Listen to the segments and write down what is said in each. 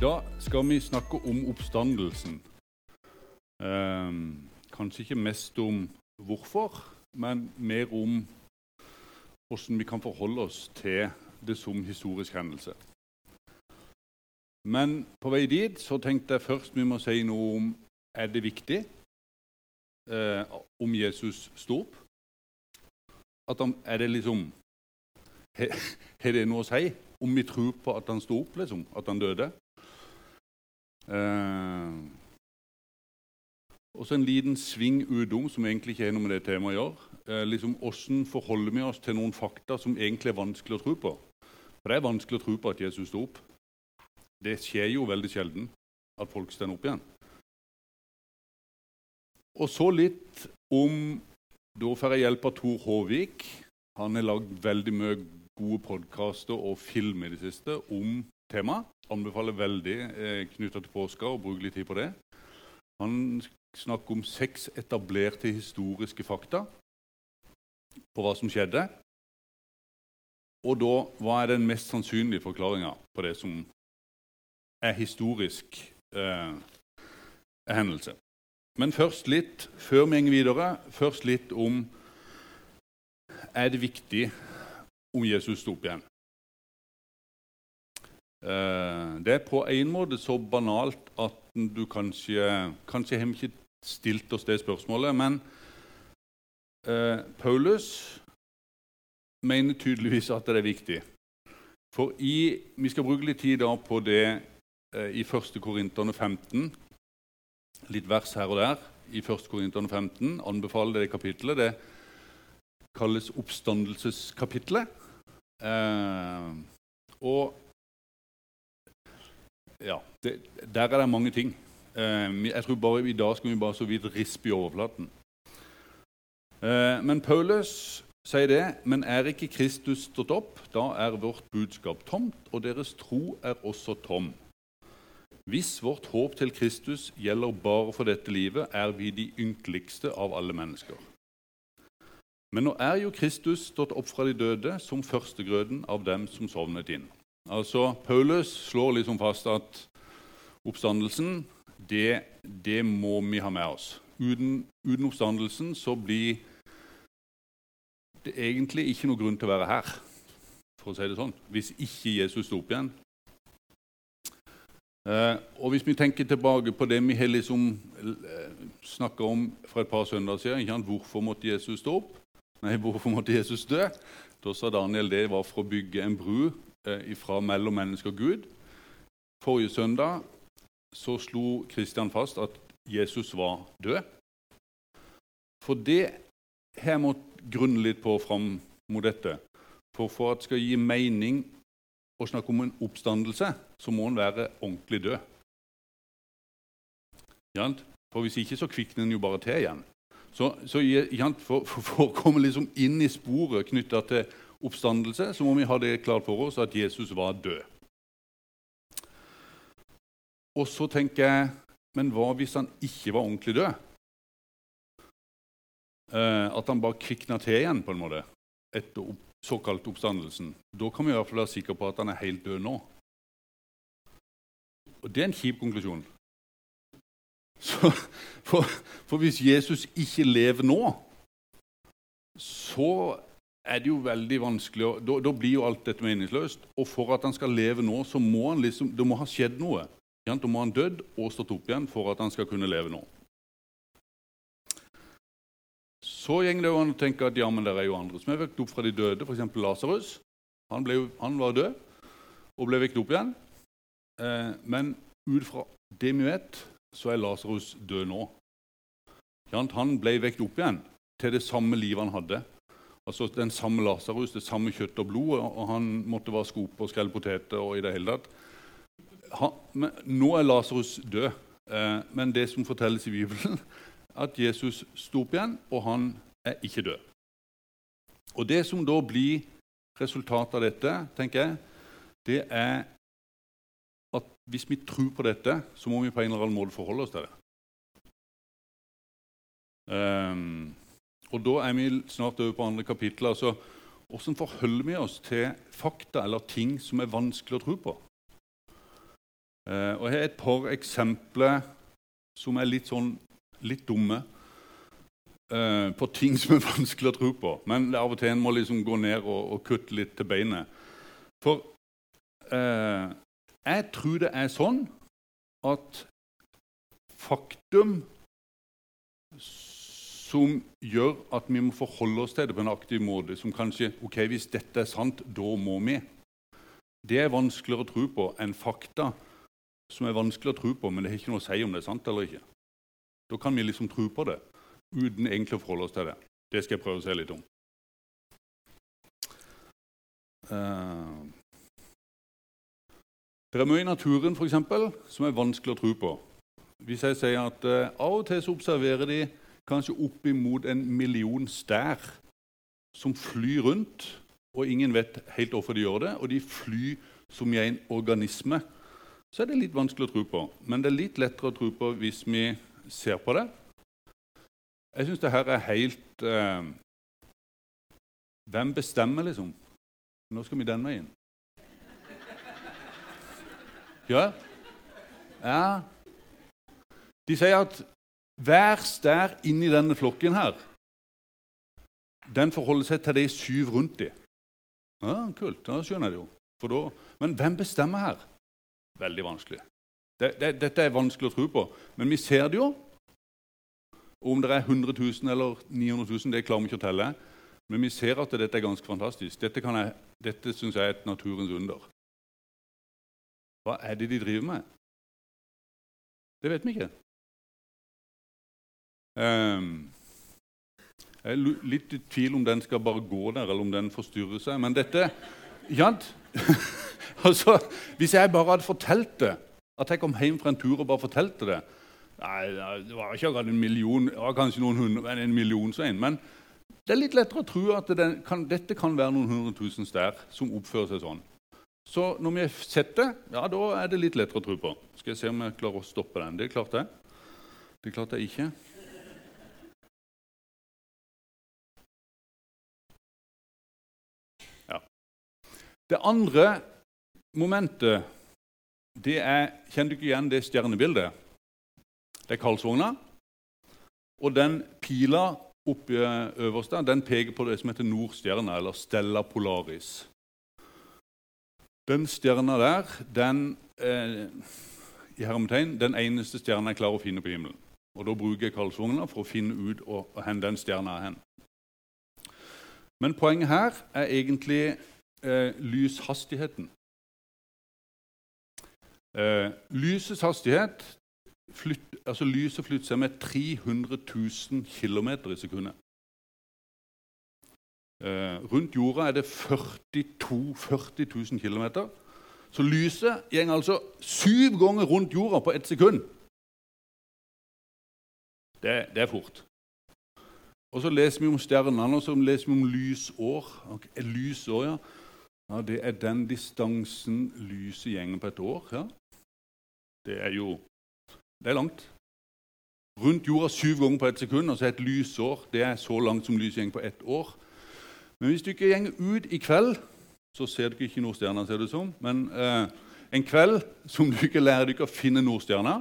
dag skal vi snakke om oppstandelsen. Eh, kanskje ikke mest om hvorfor, men mer om hvordan vi kan forholde oss til det som historisk hendelse. Men på vei dit så tenkte jeg først vi må si noe om er det viktig eh, om Jesus sto opp. At han, er det liksom Har det noe å si om vi tror på at han sto opp, liksom? At han døde? Eh, og så en liten sving utom, som egentlig ikke har noe med det temaet å gjøre. Eh, liksom, Hvordan forholder vi oss til noen fakta som egentlig er vanskelig å tro på? For det er vanskelig å tro på at Jesus sto opp. Det skjer jo veldig sjelden at folk står opp igjen. Og så litt om Da får jeg hjelp av Tor Håvik. Han har lagd veldig mye gode podkaster og film i det siste om temaet. Anbefaler veldig eh, knytta til påska å bruke litt tid på det. Han snakker om seks etablerte historiske fakta på hva som skjedde. Og da hva er den mest sannsynlige forklaringa på det som er historisk eh, hendelse. Men først litt, før vi går videre, først litt om Er det viktig om Jesus sto opp igjen? Eh, det er på en måte så banalt at du kanskje Kanskje har vi ikke stilt oss det spørsmålet, men eh, Paulus mener tydeligvis at det er viktig. For i, Vi skal bruke litt tid på det eh, i 1. Korinterne 15 litt vers her og der i 1. Korinterne 15. Anbefaler det kapitlet. Det kalles oppstandelseskapitlet. Eh, og ja, det, der er det mange ting. Eh, jeg tror bare I dag skal vi bare så vidt rispe i overflaten. Eh, men Paulus sier det. Men er ikke Kristus stått opp, da er vårt budskap tomt, og deres tro er også tom. Hvis vårt håp til Kristus gjelder bare for dette livet, er vi de ynkeligste av alle mennesker. Men nå er jo Kristus stått opp fra de døde som førstegrøden av dem som sovnet inn. Altså, Paulus slår liksom fast at oppstandelsen, det, det må vi ha med oss. Uten, oppstandelsen så blir det egentlig ikke noe grunn til å være her, for å si det sånn, hvis ikke Jesus sto opp igjen. Eh, og Hvis vi tenker tilbake på det vi har liksom eh, snakka om for et par søndager siden ikke sant? Hvorfor måtte Jesus stå opp? Nei, hvorfor måtte Jesus dø? Da sa Daniel det var for å bygge en bru fra mellom menneske og Gud. Forrige søndag så slo Kristian fast at Jesus var død. For det har jeg måttet grunne litt på fram mot dette. For for at det skal gi mening å snakke om en oppstandelse, så må han være ordentlig død. For Hvis ikke så kvikner en jo bare til igjen. Så, så for, for, for, å komme liksom inn i sporet knytta til oppstandelse, så må vi ha det klart for oss at Jesus var død. Og så tenker jeg Men hva hvis han ikke var ordentlig død? Eh, at han bare kvikna til igjen på en måte etter opp, såkalt oppstandelsen, da kan vi i hvert fall være sikre på at han er helt død nå. Og Det er en kjip konklusjon. Så, for, for, hvis Jesus ikke lever nå, så er det jo veldig vanskelig å, da, da, blir jo alt dette meningsløst. Og for at han skal leve nå, så må han liksom, det må ha skjedd noe. Da må han dødd og stått opp igjen for at han skal kunne leve nå. Så går det an å tenke at ja, men det er jo andre som er vekt opp fra de døde, f.eks. Lasarus. Han, han, var død og ble vekt opp igjen. Eh, men ut fra det vi vet, så er Lasarus død nå. Han ble vekt opp igjen til det samme livet han hadde. Altså Den samme Lasarus, det samme kjøtt og blod, og han måtte vaske opp og skrelle poteter. og i det hele tatt. Han, nå er Lasarus død, eh, men det som fortelles i Bibelen, at Jesus sto opp igjen, og han er ikke død. Og Det som da blir resultatet av dette, tenker jeg, det er at hvis vi tror på dette, så må vi på en eller annen måte forholde oss til det. Um, og Da er vi snart over på andre kapittel. Altså, hvordan forholder vi oss til fakta eller ting som er vanskelig å tro på? Eh, og Jeg har et par eksempler som er litt sånn litt dumme. Eh, på ting som er vanskelig å tro på. Men av og til en må liksom gå ned og, og kutte litt til beinet. For eh, jeg tror det er sånn at faktum som gjør at vi må forholde oss til det på en aktiv måte, som kanskje ok, Hvis dette er sant, da må vi. Det er vanskeligere å tro på enn fakta som er vanskelig å tro på, men det har ikke noe å si om det er sant eller ikke. Da kan vi liksom tro på det uten egentlig å forholde oss til det. Det skal jeg prøve å se litt om. Uh, det er mye i naturen for eksempel, som er vanskelig å tro på. Hvis jeg sier at uh, av og til så observerer de kanskje oppimot en million stær som flyr rundt, og ingen vet helt hvorfor de gjør det, og de flyr som i en organisme, så er det litt vanskelig å tro på. Men det er litt lettere å tro på hvis vi ser på det. Jeg syns det her er helt eh, Hvem bestemmer, liksom? Nå skal vi den veien. Ja? Ja. De sier at hver stær inni denne flokken her, den forholder seg til de syv rundt dem. Ja, kult. Da skjønner jeg det jo. Da, men hvem bestemmer her? Veldig vanskelig. Det, det, dette er vanskelig å tro på, men vi ser det jo. Om det er 100 000 eller 900 000, det klarer vi ikke å telle. Men vi ser at dette er ganske fantastisk. Dette, jeg, dette syns jeg er et naturens under. Hva er det de driver med? Det vet vi ikke. Um, jeg er litt i tvil om den skal bare gå der, eller om den forstyrrer seg. Men dette ja, altså, Hvis jeg bare hadde fortalt det, at jeg kom hjem fra en tur og bare fortalte det Nei, Det var ikke akkurat en million, det var kanskje noen hundre, men en million så en. Men det er litt lettere å tro at det kan, dette kan være noen hundre tusen stær som oppfører seg sånn. Så når vi har sett det, ja, da er det litt lettere å tro på. Skal jeg se om jeg klarer å stoppe den. Det klarte jeg. Det klarte jeg ikke. Det andre momentet det er Kjenner du ikke igjen det stjernebildet? Det er Karlsvogna. Og den pila oppe øverst der, den peker på det som heter Nordstjerna, eller Stella Polaris. Den stjerna der, den eh, i hermetegn, den eneste stjerna jeg klarer å finne på himmelen. Og Da bruker jeg Karlsvogna for å finne ut hvor den stjerna er hen. Men poenget her er egentlig eh, lyshastigheten. Eh, lysets hastighet flytt, altså Lyset flytter seg med 300 000 km i sekundet. Eh, rundt jorda er det 42 40 000 km. Så lyset går altså syv ganger rundt jorda på ett sekund. Det, det, er fort. Og Så leser vi om stjernene og så leser vi om lysår. Okay, lysår ja. Ja, Det er den distansen lyset gjenger på et år. Ja. Det er jo det er langt. Rundt jorda syv ganger på ett sekund, og så er et lysår det er så langt som lyset gjenger på ett år. Men hvis du ikke gjenger ut i kveld, så ser du ikke Nordstjerna, ser det som. Men eh, en kveld som du ikke lærer deg å finne Nordstjerna,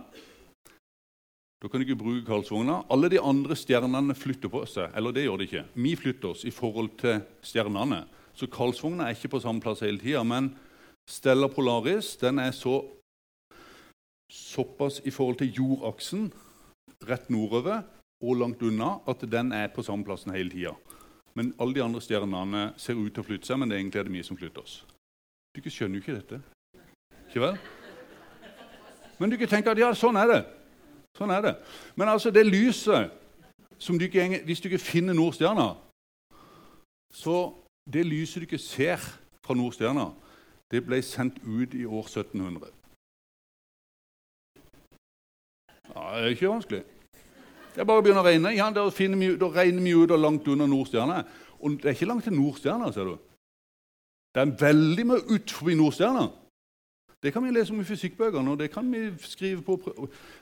da kan du ikke bruke Karlsvogna. Alle de andre stjernene flytter på seg. Eller det gjør de ikke. Vi flytter oss i forhold til stjernene. Så Karlsvogna er ikke på samme plass hele tida. Men Stella Polaris den er så, såpass i forhold til jordaksen rett nordover og langt unna at den er på samme plassen hele tida. Men alle de andre stjernene ser ut til å flytte seg, men det er egentlig er det vi som flytter oss. Du skjønner jo ikke dette. Ikke vel? Men du ikke tenker at ja, sånn er det. Sånn er det. Men altså, det lyset som du Hvis du ikke finner Nordstjerna, så det lyset du ikke ser fra Nordstjerna, det ble sendt ut i år 1700. Ja, det er ikke vanskelig. Det er bare å begynne å regne. Ja, da, vi, da regner vi ut og langt under Nordstjerna. Og det er ikke langt til Nordstjerna, ser du. Det er veldig mye utenfor Nordstjerna. Det kan vi lese om i fysikkbøkene, og det kan vi skrive på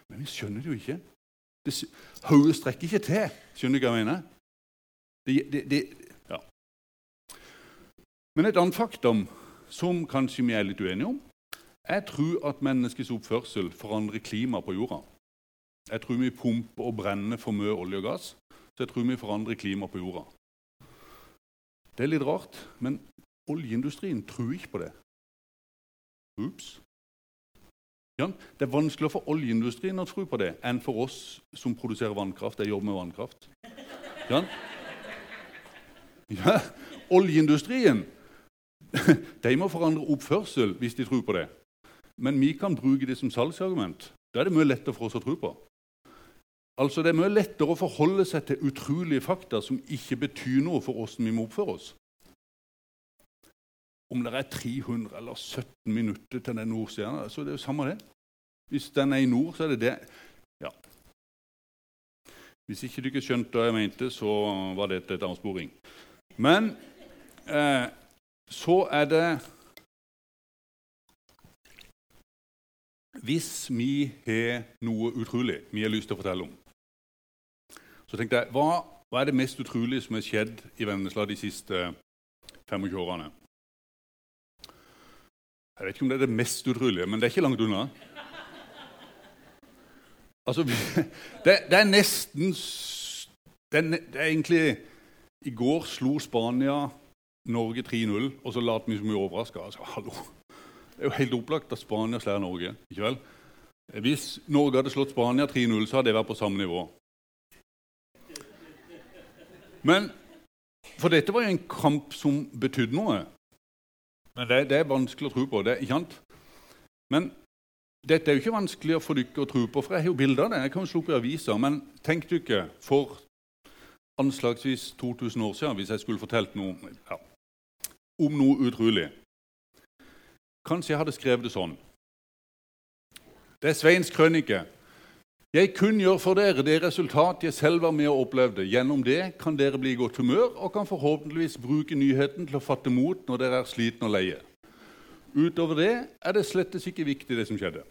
Men vi skjønner det jo ikke. Hodet strekker ikke til. Skjønner du hva jeg mener? Det, det, det, men et annet faktum som kanskje vi er litt uenige om, Jeg tror at menneskets oppførsel forandrer klimaet på jorda. Jeg tror vi pumper og brenner for mye olje og gass, så jeg tror vi forandrer klimaet på jorda. Det er litt rart, men oljeindustrien tror ikke på det. Ups. Ja, det er vanskeligere for oljeindustrien å tro på det enn for oss som produserer vannkraft. Jeg jobber med vannkraft. Ja. Ja, Oljeindustrien de må forandre oppførsel hvis de tror på det. Men vi kan bruke det som salgsargument. Da er det mye lettere for oss å tro på. Altså, Det er mye lettere å forholde seg til utrolige fakta som ikke betyr noe for åssen vi må oppføre oss. Om det er 300 eller 17 minutter til den nordstjerna, så det er jo samme det. Hvis den er i nord, så er det det. Ja. Hvis ikke du ikke skjønte hva jeg mente, så var dette et avsporing. Men eh, så er det Hvis vi har noe utrolig vi har lyst til å fortelle om, så tenkte jeg hva, hva er det mest utrolige som har skjedd i Vennesla de siste 25 årene? Jeg vet ikke om det er det mest utrolige, men det er ikke langt unna. Altså, det, det er nesten det er, det er, egentlig I går slo Spania Norge 3-0, og så lot vi som vi overraska. Altså, hallo. Det er jo helt opplagt at Spania slår Norge. ikke vel? Hvis Norge hadde slått Spania 3-0, så hadde det vært på samme nivå. Men For dette var jo en kamp som betydde noe. Men det, det, er vanskelig å tro på. det, ikke sant? Men dette er jo ikke vanskelig for dere å tro på, for jeg har jo bilder av det. Jeg kan jo slå opp i aviser, Men tenk dere for anslagsvis 2000 år siden, hvis jeg skulle fortalt noe ja, om noe utrolig. Kanskje jeg hadde skrevet det sånn. Det er Sveins krønike. Jeg kunngjør for dere det resultat jeg selv var med og opplevde. Gjennom det kan dere bli i godt humør og kan forhåpentligvis bruke nyheten til å fatte mot når dere er slitne og leie. Utover det er det slett ikke viktig, det som skjedde.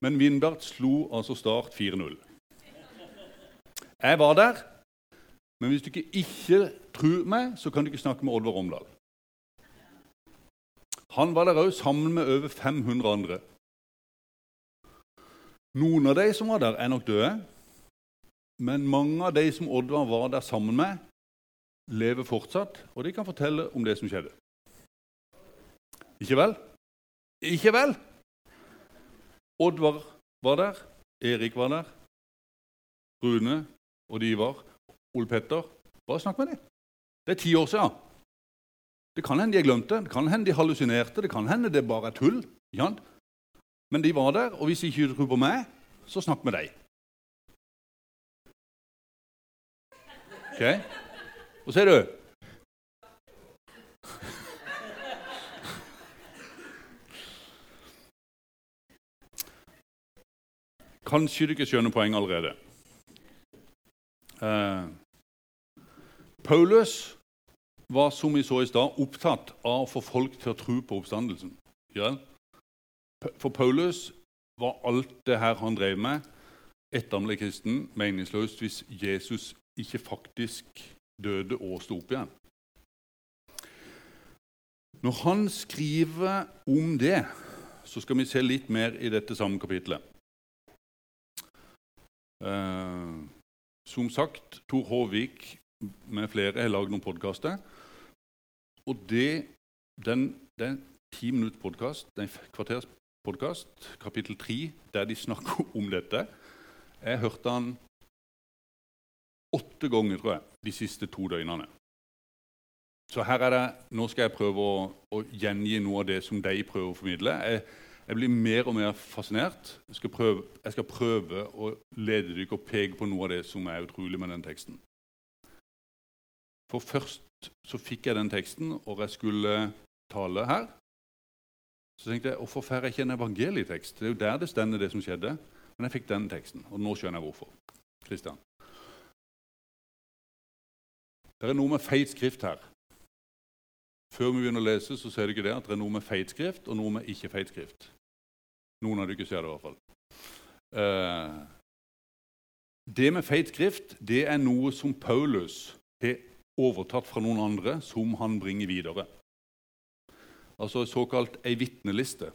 Men Vindbert slo altså Start 4-0. Jeg var der, men hvis du ikke, ikke tror meg, så kan du ikke snakke med Oddvar Omdal. Han var der òg sammen med over 500 andre. Noen av de som var der, er nok døde. Men mange av de som Oddvar var der sammen med, lever fortsatt, og de kan fortelle om det som skjedde. Ikke vel? Ikke vel? Oddvar var der, Erik var der, Rune og de var. Ole Petter. Bare snakk med dem. Det er ti år siden. Det kan hende de glemte, det kan hende de hallusinerte, det kan hende det bare er tull. Ja? Men de var der, og hvis ikke du tror på meg, så snakk med dem. Ok? Hva sier du? Kanskje du ikke skjønner poenget allerede. Uh, Paulus var som vi så i stad, opptatt av å få folk til å tro på oppstandelsen. Ja? For Paulus var alt det her han drev med, etter kristen, meningsløst hvis Jesus ikke faktisk døde og sto opp igjen. Når han skriver om det, så skal vi se litt mer i dette samme kapitlet. Eh, som sagt, Tor Håvik med flere har lagd noen podkaster. Og det, den, den ti minutter podkast, den kvarters podkast, kapittel tre, der de snakker om dette. Jeg hørte han åtte ganger, tror jeg, de siste to døgnene. Så her er det, nå skal jeg prøve å, å gjengi noe av det som de prøver å formidle. Jeg, jeg blir mer og mer fascinert. Jeg skal prøve, jeg skal prøve å lede dere og peke på noe av det som er utrolig med den teksten. For først så fikk jeg den teksten, og jeg skulle tale her. Så tenkte jeg hvorfor får jeg ikke en evangelietekst? Det er jo der det stender, det som skjedde. Men jeg fikk den teksten, og nå skjønner jeg hvorfor. Kristian. Det er noe med feit skrift her. Før vi begynner å lese, så ser du ikke det at det er noe med feit skrift og noe med ikke feit skrift. Noen av dere ser det i hvert fall. Uh, det med feit skrift det er noe som Paulus har overtatt fra noen andre, som han bringer videre. Altså såkalt ei vitneliste.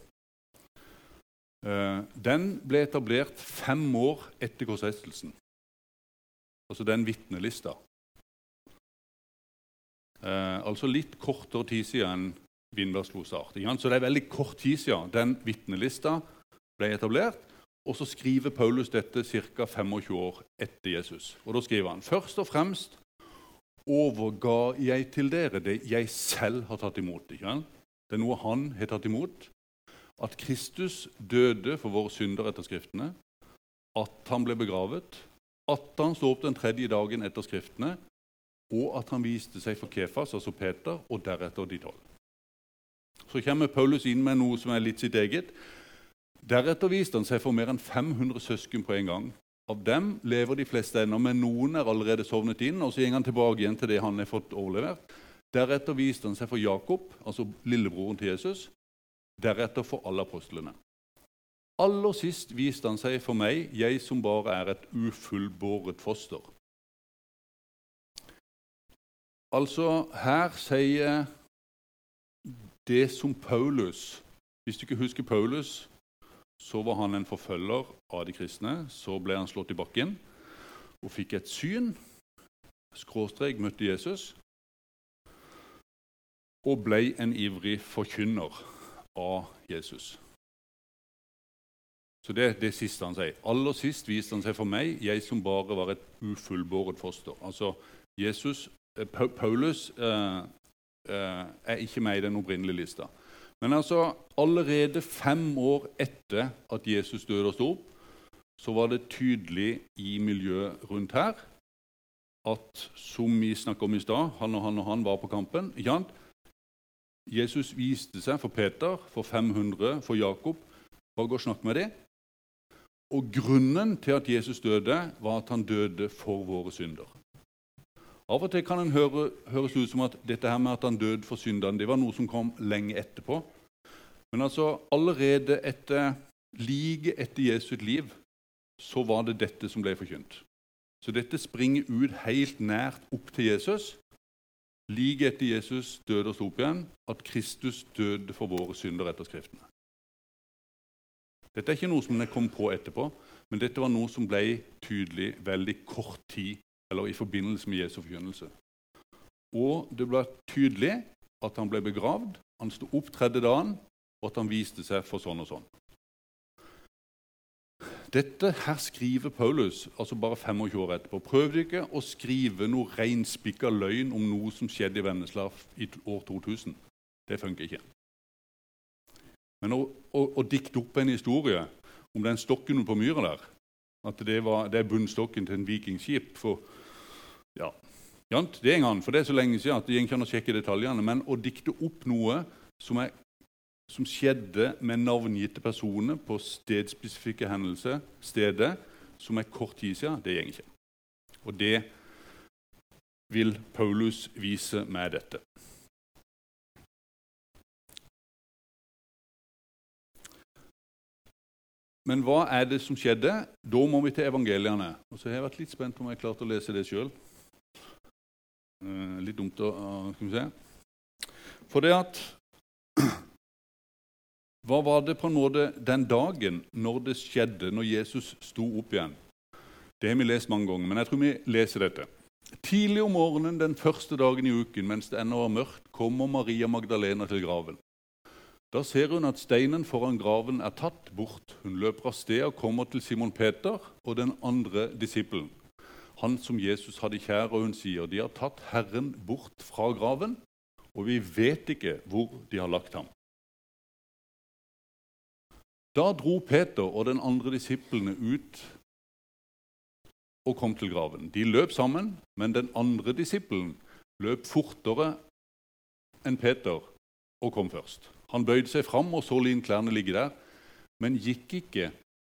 Eh, den ble etablert fem år etter korsfestelsen. Altså den vitnelista. Eh, altså litt kortere tid siden enn Vindbergslosart. Så det er veldig kort tid siden den vitnelista ble etablert. Og så skriver Paulus dette ca. 25 år etter Jesus. Og Da skriver han først og fremst overga jeg til dere det jeg selv har tatt imot. Ikke? Det er noe han har tatt imot at Kristus døde for våre synder etter Skriftene, at han ble begravet, at han sto opp den tredje dagen etter Skriftene, og at han viste seg for Kefas, altså Peter, og deretter de tolv. Så kommer Paulus inn med noe som er litt sitt eget. Deretter viste han seg for mer enn 500 søsken på en gang. Av dem lever de fleste ennå, men noen er allerede sovnet inn. og Så går han tilbake igjen til det han har fått overlevert. Deretter viste han seg for Jakob, altså lillebroren til Jesus, deretter for alle apostlene. Aller sist viste han seg for meg, jeg som bare er et ufullbåret foster. Altså, her sier det som Paulus Hvis du ikke husker Paulus, så var han en forfølger av de kristne. Så ble han slått i bakken og fikk et syn. Skråstrek møtte Jesus og ble en ivrig forkynner av Jesus. Så Det er det siste han sier. Aller sist viste han seg for meg, jeg som bare var et ufullbåret foster. Altså, Jesus, eh, Paulus eh, eh, er ikke med i den opprinnelige lista. Men altså, allerede fem år etter at Jesus døde og sto opp, så var det tydelig i miljøet rundt her at som vi snakka om i stad, han og han og han var på kampen. sant? Jesus viste seg for Peter, for 500, for Jakob. Bare gå og snakk med dem. Og grunnen til at Jesus døde, var at han døde for våre synder. Av og til kan det høre, høres ut som at dette her med at han døde for syndene, det var noe som kom lenge etterpå. Men altså, allerede etter, like etter Jesu liv så var det dette som ble forkynt. Så dette springer ut helt nært opp til Jesus like etter Jesus døde og sto opp igjen, at Kristus døde for våre synder etter Skriftene. Dette er ikke noe som jeg kom på etterpå, men dette var noe som ble tydelig veldig kort tid eller i forbindelse med Jesu forkynnelse. Og det ble tydelig at han ble begravd, han sto opp tredje dagen, og at han viste seg for sånn og sånn. Dette her skriver Paulus altså bare 25 år etterpå. Prøv ikke å skrive noe reinspikka løgn om noe som skjedde i Vennesla i år 2000. Det funker ikke. Men å, å, å, dikte opp en historie om den stokken på myra der, at det, var, det er bunnstokken til en vikingskip for, ja, Det er en annen, for det er så lenge siden at går ikke an å sjekke detaljene. Men å dikte opp noe som er som skjedde med navngitte personer på stedspesifikke hendelser, stedet, som er kort tid siden, det går ikke. Og det vil Paulus vise med dette. Men hva er det som skjedde? Da må vi til evangeliene. Og så har jeg vært litt spent på om jeg klarte å lese det sjøl. Eh, litt dumt å skal vi se. For det at hva var det på en måte den dagen når det skjedde, når Jesus sto opp igjen? Det har vi lest mange ganger, men jeg tror vi leser dette. Tidlig om morgenen den første dagen i uken, mens det ennå var mørkt, kommer Maria Magdalena til graven. Da ser hun at steinen foran graven er tatt bort. Hun løper av sted og kommer til Simon Peter og den andre disippelen, han som Jesus hadde kjær, og hun sier, de har tatt Herren bort fra graven, og vi vet ikke hvor de har lagt ham. Da dro Peter og den andre disiplene ut og kom til graven. De løp sammen, men den andre disippelen løp fortere enn Peter og kom først. Han bøyde seg fram og så linklærne ligge der, men gikk ikke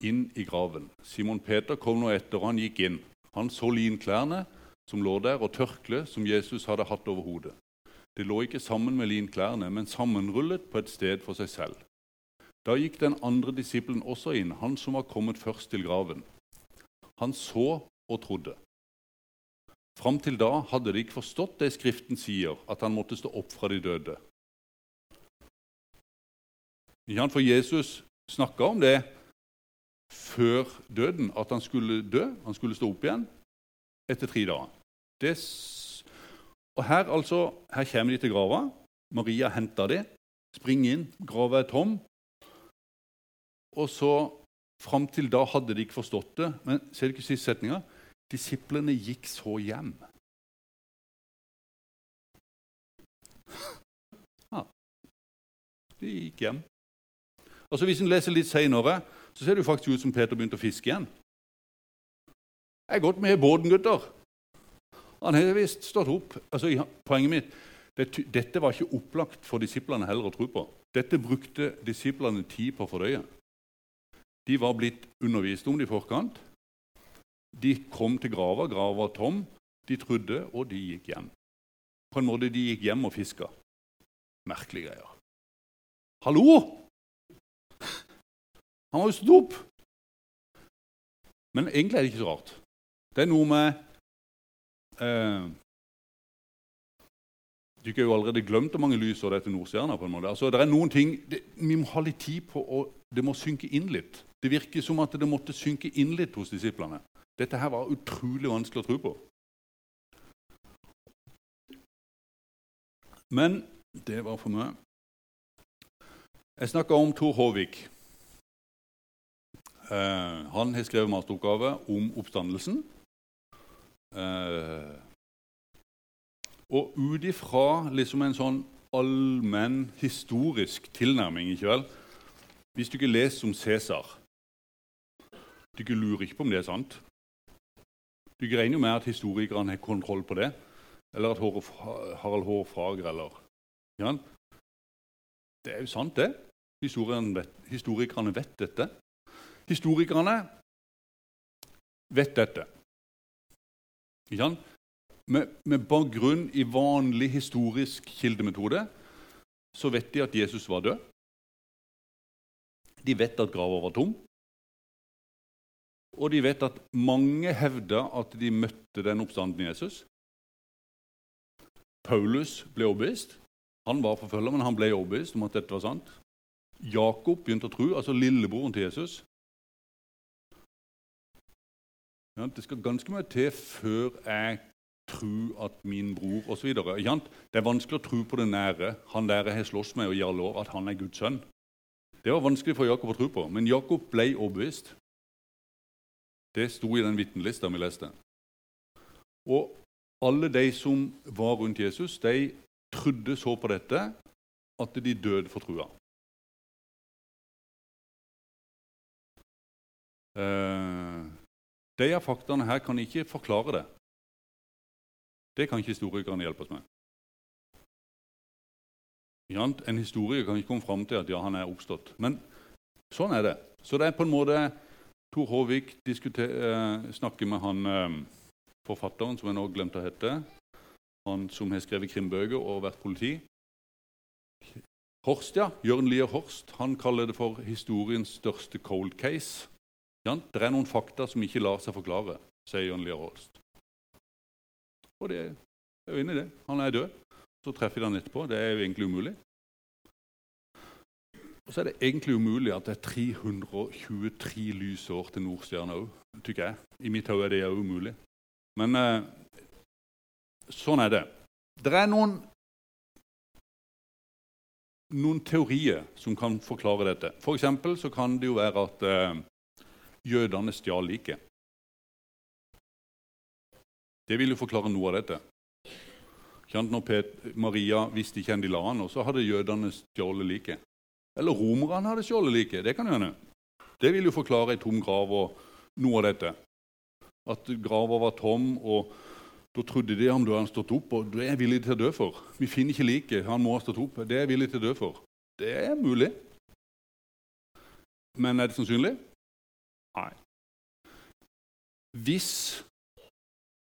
inn i graven. Simon Peter kom nå etter, og han gikk inn. Han så linklærne som lå der, og tørkleet som Jesus hadde hatt over hodet. Det lå ikke sammen med linklærne, men sammenrullet på et sted for seg selv. Da gikk den andre disippelen også inn, han som var kommet først til graven. Han så og trodde. Fram til da hadde de ikke forstått det Skriften sier, at han måtte stå opp fra de døde. For Jesus snakka om det før døden at han skulle dø, han skulle stå opp igjen etter tre dager. Det, og her, altså, her kommer de til grava. Maria henter dem, springer inn, grava er tom. Og så Fram til da hadde de ikke forstått det. Men ser du ikke siste setninga? Disiplene gikk så hjem. Ja, de gikk hjem. Altså Hvis en leser litt seinere, så ser det jo faktisk ut som Peter begynte å fiske igjen. Jeg er godt med i båten, gutter. Han har visst stått opp. Altså, poenget mitt det, Dette var ikke opplagt for disiplene heller å tro på. Dette brukte disiplene tid på å fordøye. De var blitt undervist om det i forkant. De kom til grava, grava var tom. De trodde, og de gikk hjem. På en måte de gikk hjem og fiska. Merkelige greier. Hallo! Han var jo stått opp! Men egentlig er det ikke så rart. Det er noe med eh, Du har jo allerede glemt hvor mange lys og til Nordstjerna. på en måte. Altså, det er det, Vi må ha litt tid på å Det må synke inn litt. Det virker som at det måtte synke inn litt hos disiplene. Dette her var utrolig vanskelig å tro på. Men det var for meg. Jeg snakka om Tor Håvik. Eh, han har skrevet masteroppgave om oppstandelsen. Eh, og ut ifra liksom en sånn allmenn historisk tilnærming ikke vel? Hvis du ikke leser om Cæsar Du ikke lurer ikke på om det er sant. Du regner jo med at historikerne har kontroll på det. Eller at Harald Hårfager eller ja, Det er jo sant, det. Vet, historikerne vet dette. Historikerne vet dette. Med, med bakgrunn i vanlig historisk kildemetode så vet de at Jesus var død. De vet at grava var tom. Og de vet at mange hevder at de møtte den oppstandende Jesus. Paulus ble overbevist. Han var forfølger, men han ble overbevist om at dette var sant. Jakob begynte å tro, altså lillebroren til Jesus. Ja, det skal ganske mye til før jeg tror at min bror osv. Det er vanskelig å tro på det nære. Han der jeg har slåss med og alle år, at han er Guds sønn. Det var vanskelig for Jakob å tro på, men Jakob ble overbevist. Det sto i den vitnelista vi leste. Og alle de som var rundt Jesus, de trodde så på dette at de døde for trua. Uh, de faktaene her kan ikke forklare det. Det kan ikke historikerne hjelpe oss med. En historiker kan ikke komme fram til at ja, han er oppstått. Men sånn er det. Så det er på en måte Tor Håvik eh, snakker med han eh, forfatteren som jeg nå glemte å hete. Han som har skrevet krimbøker og vært politi. Horst, ja. Jørn Lier Horst. Han kaller det for historiens største cold case. Det er noen fakta som ikke lar seg forklare, sier Jørn Lier Holst. Og det er jo inne i det. Han er død. Så treffer de han etterpå. Det er jo egentlig umulig. Og så er det egentlig umulig at det er 323 lysår til Nordstjerna òg, syns jeg. I mitt hode er det òg umulig. Men eh, sånn er det. Det er noen, noen teorier som kan forklare dette. For så kan det jo være at eh, jødene stjal liket. Det vil jo forklare noe av dette. Når Maria visste ikke hvor de la han, og så hadde jødene stjålet liket. Eller romerne hadde stjålet liket. Det kan hende. Det vil jo forklare ei tom grav og noe av dette. At grava var tom, og da trodde de ham du hadde stått opp, og det er jeg villig til å dø for. Vi finner ikke liket, han må ha stått opp. Det er jeg villig til å dø for. Det er mulig. Men er det sannsynlig? Nei. Hvis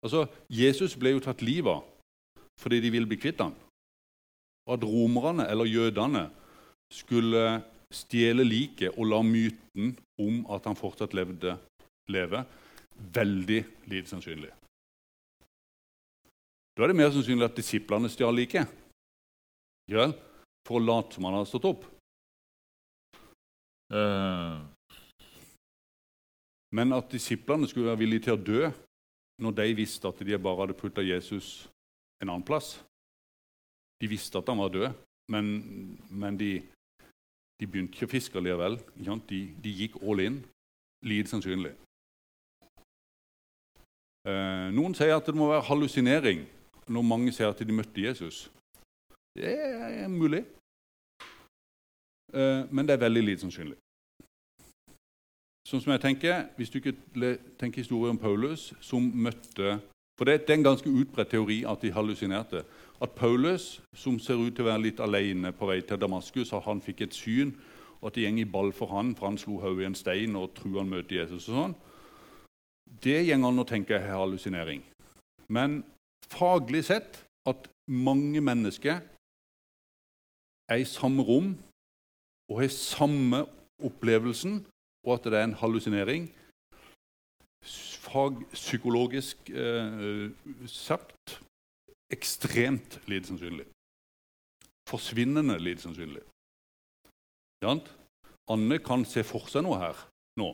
Altså, Jesus ble jo tatt livet av fordi de ville bli kvitt ham. Og at romerne, eller jødene, skulle stjele liket og la myten om at han fortsatt levde, leve, veldig lite sannsynlig. Da er det mer sannsynlig at disiplene stjal liket for å late som han hadde stått opp. Uh, Men at disiplene skulle være villige til å dø når de visste at de bare hadde putta Jesus en annen plass De visste at han var død, men, men de, de, begynte ikke å fiske likevel. De, de, gikk all in. Lite sannsynlig. Eh, noen sier at det må være hallusinering når mange sier at de møtte Jesus. Det er mulig, eh, men det er veldig lite sannsynlig. Sånn som jeg tenker, Hvis du ikke tenker historien om Paulus, som møtte For det, er en ganske utbredt teori at de hallusinerte. At Paulus, som ser ut til å være litt alene på vei til Damaskus, at han fikk et syn, og at det går i ball for han, for han slo hodet i en stein og tror han møter Jesus. og sånn, Det går an å tenke er hallusinering. Men faglig sett at mange mennesker er i samme rom og har samme opplevelsen og at det er en hallusinering. Fagpsykologisk eh, sagt ekstremt lite sannsynlig. Forsvinnende lite sannsynlig. Anne kan se for seg noe her nå.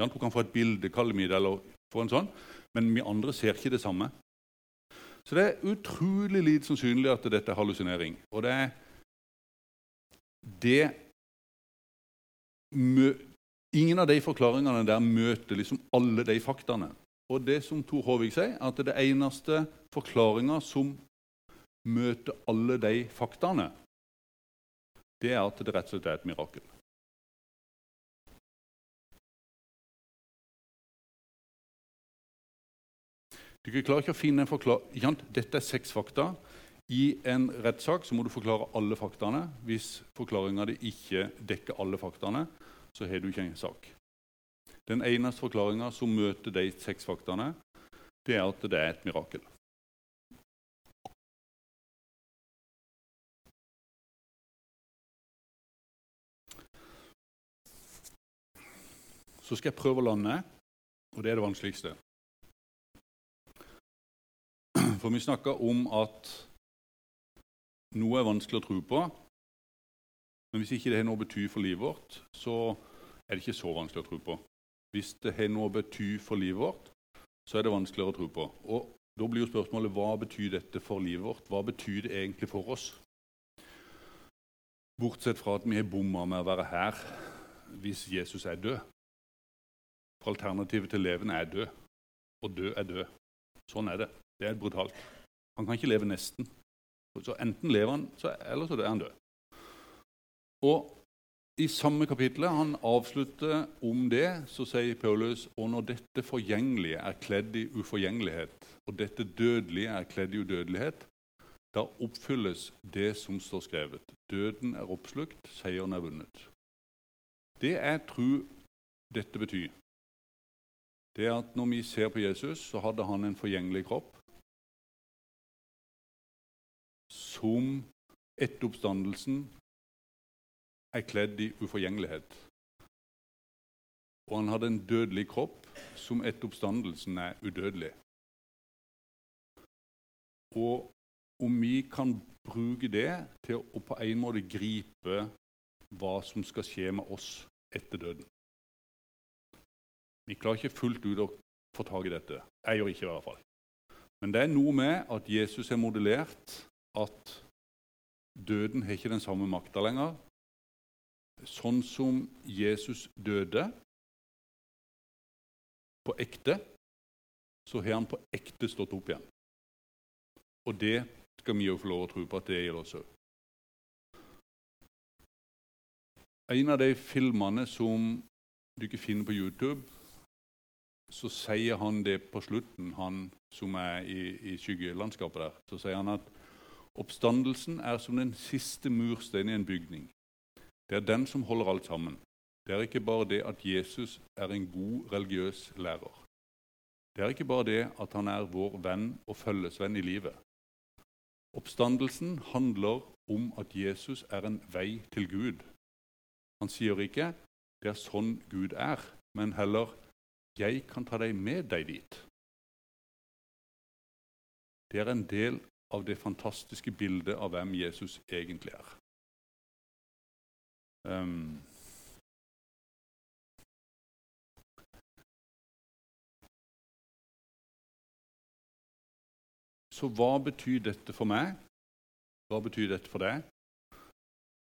Hun kan få et bilde, kalle eller få en sånn, men vi andre ser ikke det samme. Så det er utrolig lite sannsynlig at dette er hallusinering. Og det er det Ingen av de forklaringene der møter liksom alle de faktaene. Og det som Tor Håvik sier, at det eneste forklaringa som møter alle de faktaene, det er at det rett og slett er et mirakel. Dere klarer ikke å finne en forklaring. Dette er seks fakta. I en rettssak må du forklare alle faktaene. Hvis forklaringa di ikke dekker alle faktaene, så har du ikke en sak. Den eneste forklaringa som møter de seks faktaene, det er at det er et mirakel. Så skal jeg prøve å lande, og det er det vanskeligste. For vi snakka om at noe er vanskelig å tro på, men hvis ikke det har noe å bety for livet vårt, så er det ikke så vanskelig å tro på. Hvis det har noe å bety for livet vårt, så er det vanskeligere å tro på. Og Da blir jo spørsmålet hva betyr dette for livet vårt? Hva betyr det egentlig for oss? Bortsett fra at vi har bomma med å være her hvis Jesus er død. For alternativet til levende er død. Og død er død. Sånn er det. Det er brutalt. Han kan ikke leve nesten. Så Enten lever han, eller så er han død. Og I samme kapittel han avslutter om det, så sier Paulus og når dette forgjengelige er kledd i uforgjengelighet, og dette dødelige er kledd i udødelighet, da oppfylles det som står skrevet. Døden er oppslukt, seieren er vunnet. Det jeg tror dette betyr, det er at når vi ser på Jesus, så hadde han en forgjengelig kropp som etter oppstandelsen er kledd i uforgjengelighet. Og han hadde en dødelig kropp som etter oppstandelsen er udødelig. Og om vi kan bruke det til å på en måte gripe hva som skal skje med oss etter døden Vi klarer ikke fullt ut å få tak i dette. Jeg gjør ikke i hvert fall. Men det er noe med at Jesus er modellert at døden har ikke den samme makta lenger sånn som Jesus døde på ekte, så har han på ekte stått opp igjen. Og det skal vi jo få lov å tro på at det gjelder oss òg. En av de filmene som du ikke finner på YouTube, så sier han det på slutten, han som er i, i skyggelandskapet der. Så sier han at oppstandelsen er som den siste mursteinen i en bygning. Det er den som holder alt sammen. Det er ikke bare det at Jesus er en god religiøs lærer. Det er ikke bare det at han er vår venn og følgesvenn i livet. Oppstandelsen handler om at Jesus er en vei til Gud. Han sier ikke 'det er sånn Gud er', men heller 'jeg kan ta deg med deg dit'. Det er en del av det fantastiske bildet av hvem Jesus egentlig er. Um, så hva betyr dette for meg? Hva betyr dette for deg?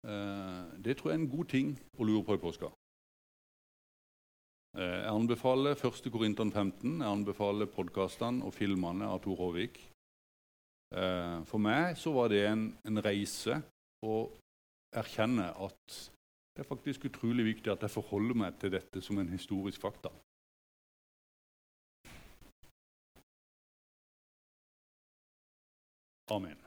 Uh, det tror jeg er en god ting å lure på i påska. Ehm, jeg anbefaler 1. Korinteren 15, jeg anbefaler podkastene og filmene av Tor Håvik. For meg så var det en, en reise å erkjenne at det er faktisk utrolig viktig at jeg forholder meg til dette som en historisk fakta. Amen.